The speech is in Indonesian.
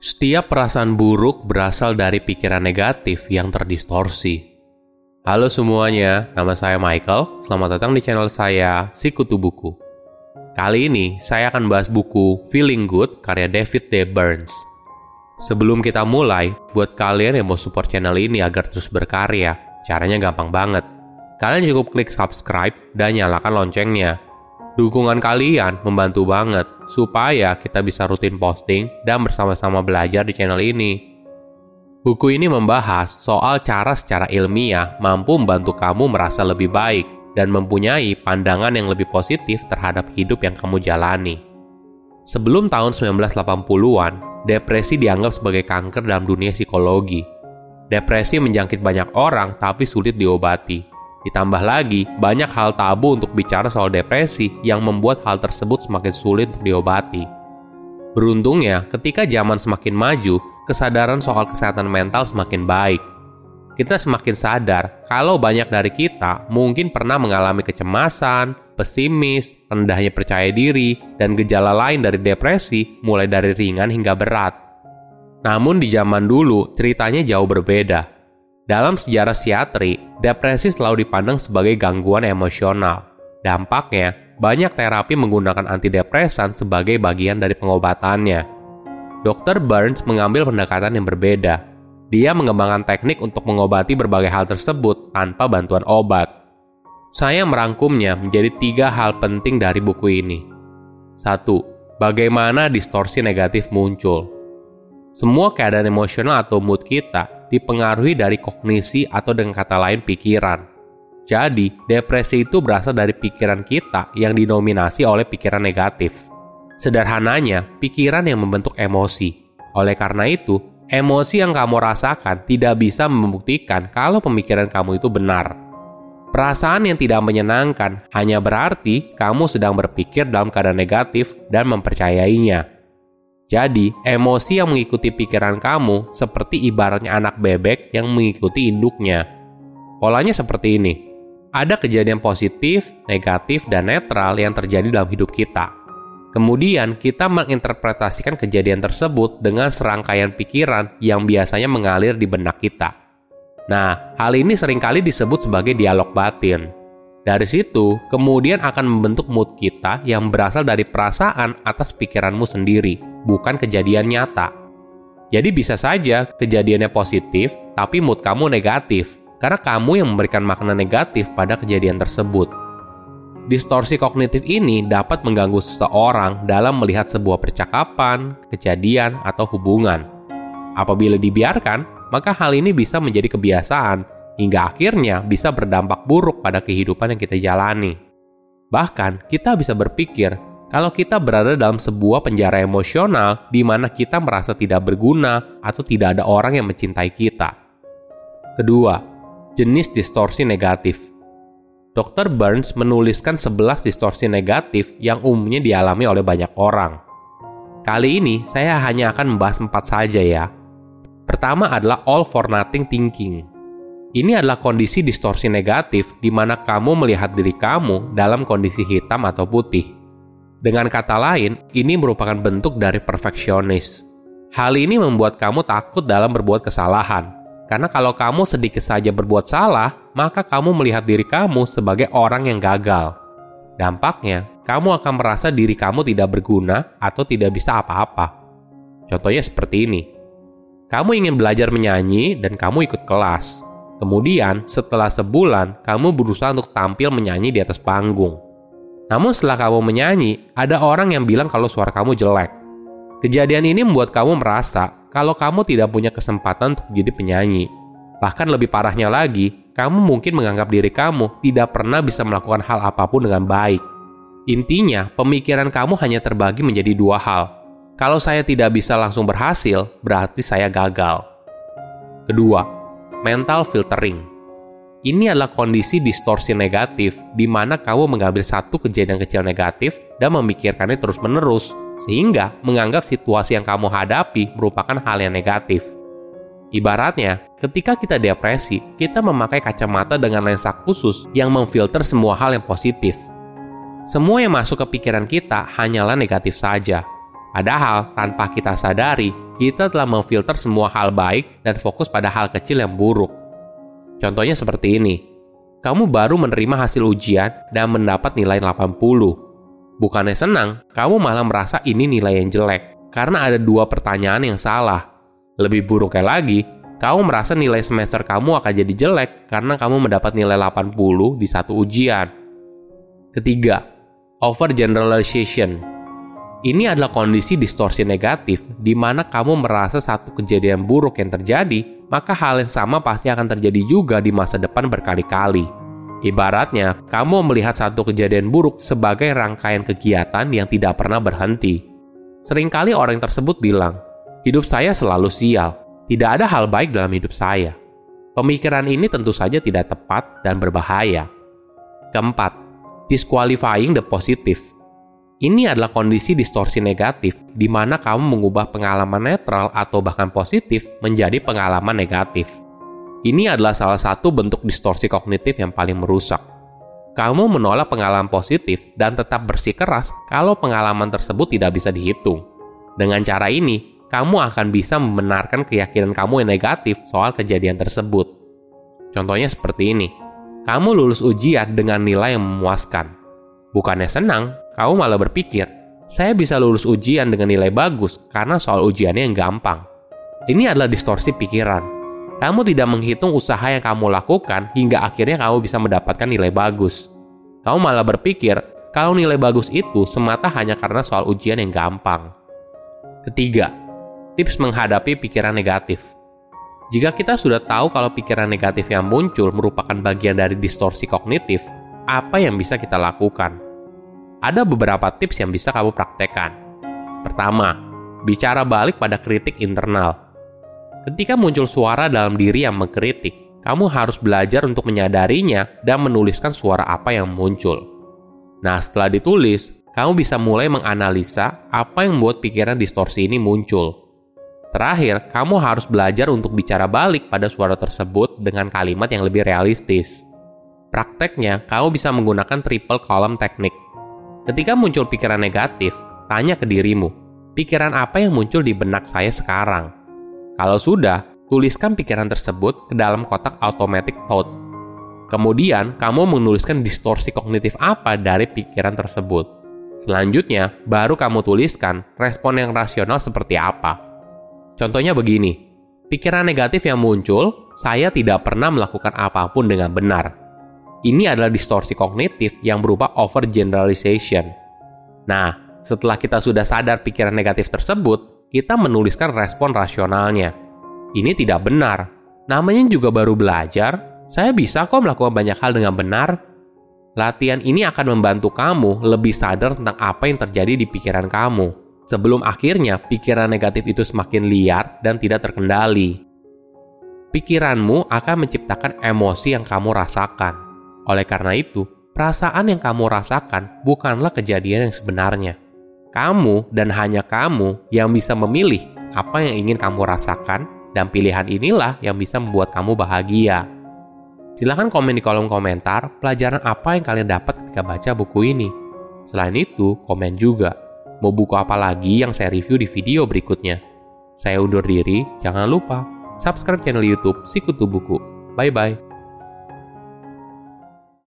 Setiap perasaan buruk berasal dari pikiran negatif yang terdistorsi. Halo semuanya, nama saya Michael. Selamat datang di channel saya, Sikutu Buku. Kali ini saya akan bahas buku Feeling Good karya David D. Burns. Sebelum kita mulai, buat kalian yang mau support channel ini agar terus berkarya, caranya gampang banget. Kalian cukup klik subscribe dan nyalakan loncengnya Dukungan kalian membantu banget supaya kita bisa rutin posting dan bersama-sama belajar di channel ini. Buku ini membahas soal cara secara ilmiah mampu membantu kamu merasa lebih baik dan mempunyai pandangan yang lebih positif terhadap hidup yang kamu jalani. Sebelum tahun 1980-an, depresi dianggap sebagai kanker dalam dunia psikologi. Depresi menjangkit banyak orang tapi sulit diobati Ditambah lagi, banyak hal tabu untuk bicara soal depresi yang membuat hal tersebut semakin sulit untuk diobati. Beruntungnya, ketika zaman semakin maju, kesadaran soal kesehatan mental semakin baik. Kita semakin sadar kalau banyak dari kita mungkin pernah mengalami kecemasan, pesimis, rendahnya percaya diri, dan gejala lain dari depresi mulai dari ringan hingga berat. Namun di zaman dulu ceritanya jauh berbeda. Dalam sejarah psikiatri, depresi selalu dipandang sebagai gangguan emosional. Dampaknya, banyak terapi menggunakan antidepresan sebagai bagian dari pengobatannya. Dr. Burns mengambil pendekatan yang berbeda. Dia mengembangkan teknik untuk mengobati berbagai hal tersebut tanpa bantuan obat. Saya merangkumnya menjadi tiga hal penting dari buku ini. Satu, Bagaimana distorsi negatif muncul? Semua keadaan emosional atau mood kita dipengaruhi dari kognisi atau dengan kata lain pikiran. Jadi, depresi itu berasal dari pikiran kita yang dinominasi oleh pikiran negatif. Sederhananya, pikiran yang membentuk emosi. Oleh karena itu, emosi yang kamu rasakan tidak bisa membuktikan kalau pemikiran kamu itu benar. Perasaan yang tidak menyenangkan hanya berarti kamu sedang berpikir dalam keadaan negatif dan mempercayainya. Jadi, emosi yang mengikuti pikiran kamu seperti ibaratnya anak bebek yang mengikuti induknya. Polanya seperti ini. Ada kejadian positif, negatif, dan netral yang terjadi dalam hidup kita. Kemudian kita menginterpretasikan kejadian tersebut dengan serangkaian pikiran yang biasanya mengalir di benak kita. Nah, hal ini sering kali disebut sebagai dialog batin. Dari situ, kemudian akan membentuk mood kita yang berasal dari perasaan atas pikiranmu sendiri bukan kejadian nyata. Jadi bisa saja kejadiannya positif, tapi mood kamu negatif, karena kamu yang memberikan makna negatif pada kejadian tersebut. Distorsi kognitif ini dapat mengganggu seseorang dalam melihat sebuah percakapan, kejadian, atau hubungan. Apabila dibiarkan, maka hal ini bisa menjadi kebiasaan, hingga akhirnya bisa berdampak buruk pada kehidupan yang kita jalani. Bahkan, kita bisa berpikir kalau kita berada dalam sebuah penjara emosional di mana kita merasa tidak berguna atau tidak ada orang yang mencintai kita. Kedua, jenis distorsi negatif. Dr. Burns menuliskan 11 distorsi negatif yang umumnya dialami oleh banyak orang. Kali ini saya hanya akan membahas empat saja ya. Pertama adalah all for nothing thinking. Ini adalah kondisi distorsi negatif di mana kamu melihat diri kamu dalam kondisi hitam atau putih dengan kata lain, ini merupakan bentuk dari perfeksionis. Hal ini membuat kamu takut dalam berbuat kesalahan, karena kalau kamu sedikit saja berbuat salah, maka kamu melihat diri kamu sebagai orang yang gagal. Dampaknya, kamu akan merasa diri kamu tidak berguna atau tidak bisa apa-apa. Contohnya seperti ini: kamu ingin belajar menyanyi dan kamu ikut kelas. Kemudian, setelah sebulan, kamu berusaha untuk tampil menyanyi di atas panggung namun setelah kamu menyanyi, ada orang yang bilang kalau suara kamu jelek. Kejadian ini membuat kamu merasa kalau kamu tidak punya kesempatan untuk jadi penyanyi. Bahkan lebih parahnya lagi, kamu mungkin menganggap diri kamu tidak pernah bisa melakukan hal apa pun dengan baik. Intinya, pemikiran kamu hanya terbagi menjadi dua hal. Kalau saya tidak bisa langsung berhasil, berarti saya gagal. Kedua, mental filtering. Ini adalah kondisi distorsi negatif di mana kamu mengambil satu kejadian kecil negatif dan memikirkannya terus-menerus, sehingga menganggap situasi yang kamu hadapi merupakan hal yang negatif. Ibaratnya, ketika kita depresi, kita memakai kacamata dengan lensa khusus yang memfilter semua hal yang positif. Semua yang masuk ke pikiran kita hanyalah negatif saja. Padahal, tanpa kita sadari, kita telah memfilter semua hal baik dan fokus pada hal kecil yang buruk. Contohnya seperti ini. Kamu baru menerima hasil ujian dan mendapat nilai 80. Bukannya senang, kamu malah merasa ini nilai yang jelek karena ada dua pertanyaan yang salah. Lebih buruknya lagi, kamu merasa nilai semester kamu akan jadi jelek karena kamu mendapat nilai 80 di satu ujian. Ketiga, overgeneralization. Ini adalah kondisi distorsi negatif di mana kamu merasa satu kejadian buruk yang terjadi, maka hal yang sama pasti akan terjadi juga di masa depan berkali-kali. Ibaratnya, kamu melihat satu kejadian buruk sebagai rangkaian kegiatan yang tidak pernah berhenti. Seringkali orang tersebut bilang, "Hidup saya selalu sial, tidak ada hal baik dalam hidup saya." Pemikiran ini tentu saja tidak tepat dan berbahaya. Keempat, disqualifying the positive. Ini adalah kondisi distorsi negatif di mana kamu mengubah pengalaman netral atau bahkan positif menjadi pengalaman negatif. Ini adalah salah satu bentuk distorsi kognitif yang paling merusak. Kamu menolak pengalaman positif dan tetap bersikeras kalau pengalaman tersebut tidak bisa dihitung. Dengan cara ini, kamu akan bisa membenarkan keyakinan kamu yang negatif soal kejadian tersebut. Contohnya seperti ini. Kamu lulus ujian dengan nilai yang memuaskan. Bukannya senang, kamu malah berpikir, saya bisa lulus ujian dengan nilai bagus karena soal ujiannya yang gampang. Ini adalah distorsi pikiran. Kamu tidak menghitung usaha yang kamu lakukan hingga akhirnya kamu bisa mendapatkan nilai bagus. Kamu malah berpikir kalau nilai bagus itu semata hanya karena soal ujian yang gampang. Ketiga, tips menghadapi pikiran negatif. Jika kita sudah tahu kalau pikiran negatif yang muncul merupakan bagian dari distorsi kognitif, apa yang bisa kita lakukan? Ada beberapa tips yang bisa kamu praktekkan. Pertama, bicara balik pada kritik internal. Ketika muncul suara dalam diri yang mengkritik, kamu harus belajar untuk menyadarinya dan menuliskan suara apa yang muncul. Nah, setelah ditulis, kamu bisa mulai menganalisa apa yang membuat pikiran distorsi ini muncul. Terakhir, kamu harus belajar untuk bicara balik pada suara tersebut dengan kalimat yang lebih realistis. Prakteknya, kamu bisa menggunakan triple column teknik Ketika muncul pikiran negatif, tanya ke dirimu, pikiran apa yang muncul di benak saya sekarang? Kalau sudah, tuliskan pikiran tersebut ke dalam kotak automatic thought. Kemudian, kamu menuliskan distorsi kognitif apa dari pikiran tersebut. Selanjutnya, baru kamu tuliskan respon yang rasional seperti apa. Contohnya begini, pikiran negatif yang muncul, saya tidak pernah melakukan apa pun dengan benar ini adalah distorsi kognitif yang berupa overgeneralization. Nah, setelah kita sudah sadar pikiran negatif tersebut, kita menuliskan respon rasionalnya. Ini tidak benar. Namanya juga baru belajar, saya bisa kok melakukan banyak hal dengan benar. Latihan ini akan membantu kamu lebih sadar tentang apa yang terjadi di pikiran kamu. Sebelum akhirnya pikiran negatif itu semakin liar dan tidak terkendali. Pikiranmu akan menciptakan emosi yang kamu rasakan oleh karena itu, perasaan yang kamu rasakan bukanlah kejadian yang sebenarnya. Kamu dan hanya kamu yang bisa memilih apa yang ingin kamu rasakan, dan pilihan inilah yang bisa membuat kamu bahagia. Silahkan komen di kolom komentar pelajaran apa yang kalian dapat ketika baca buku ini. Selain itu, komen juga mau buku apa lagi yang saya review di video berikutnya. Saya undur diri, jangan lupa subscribe channel YouTube Sikutu Buku. Bye bye.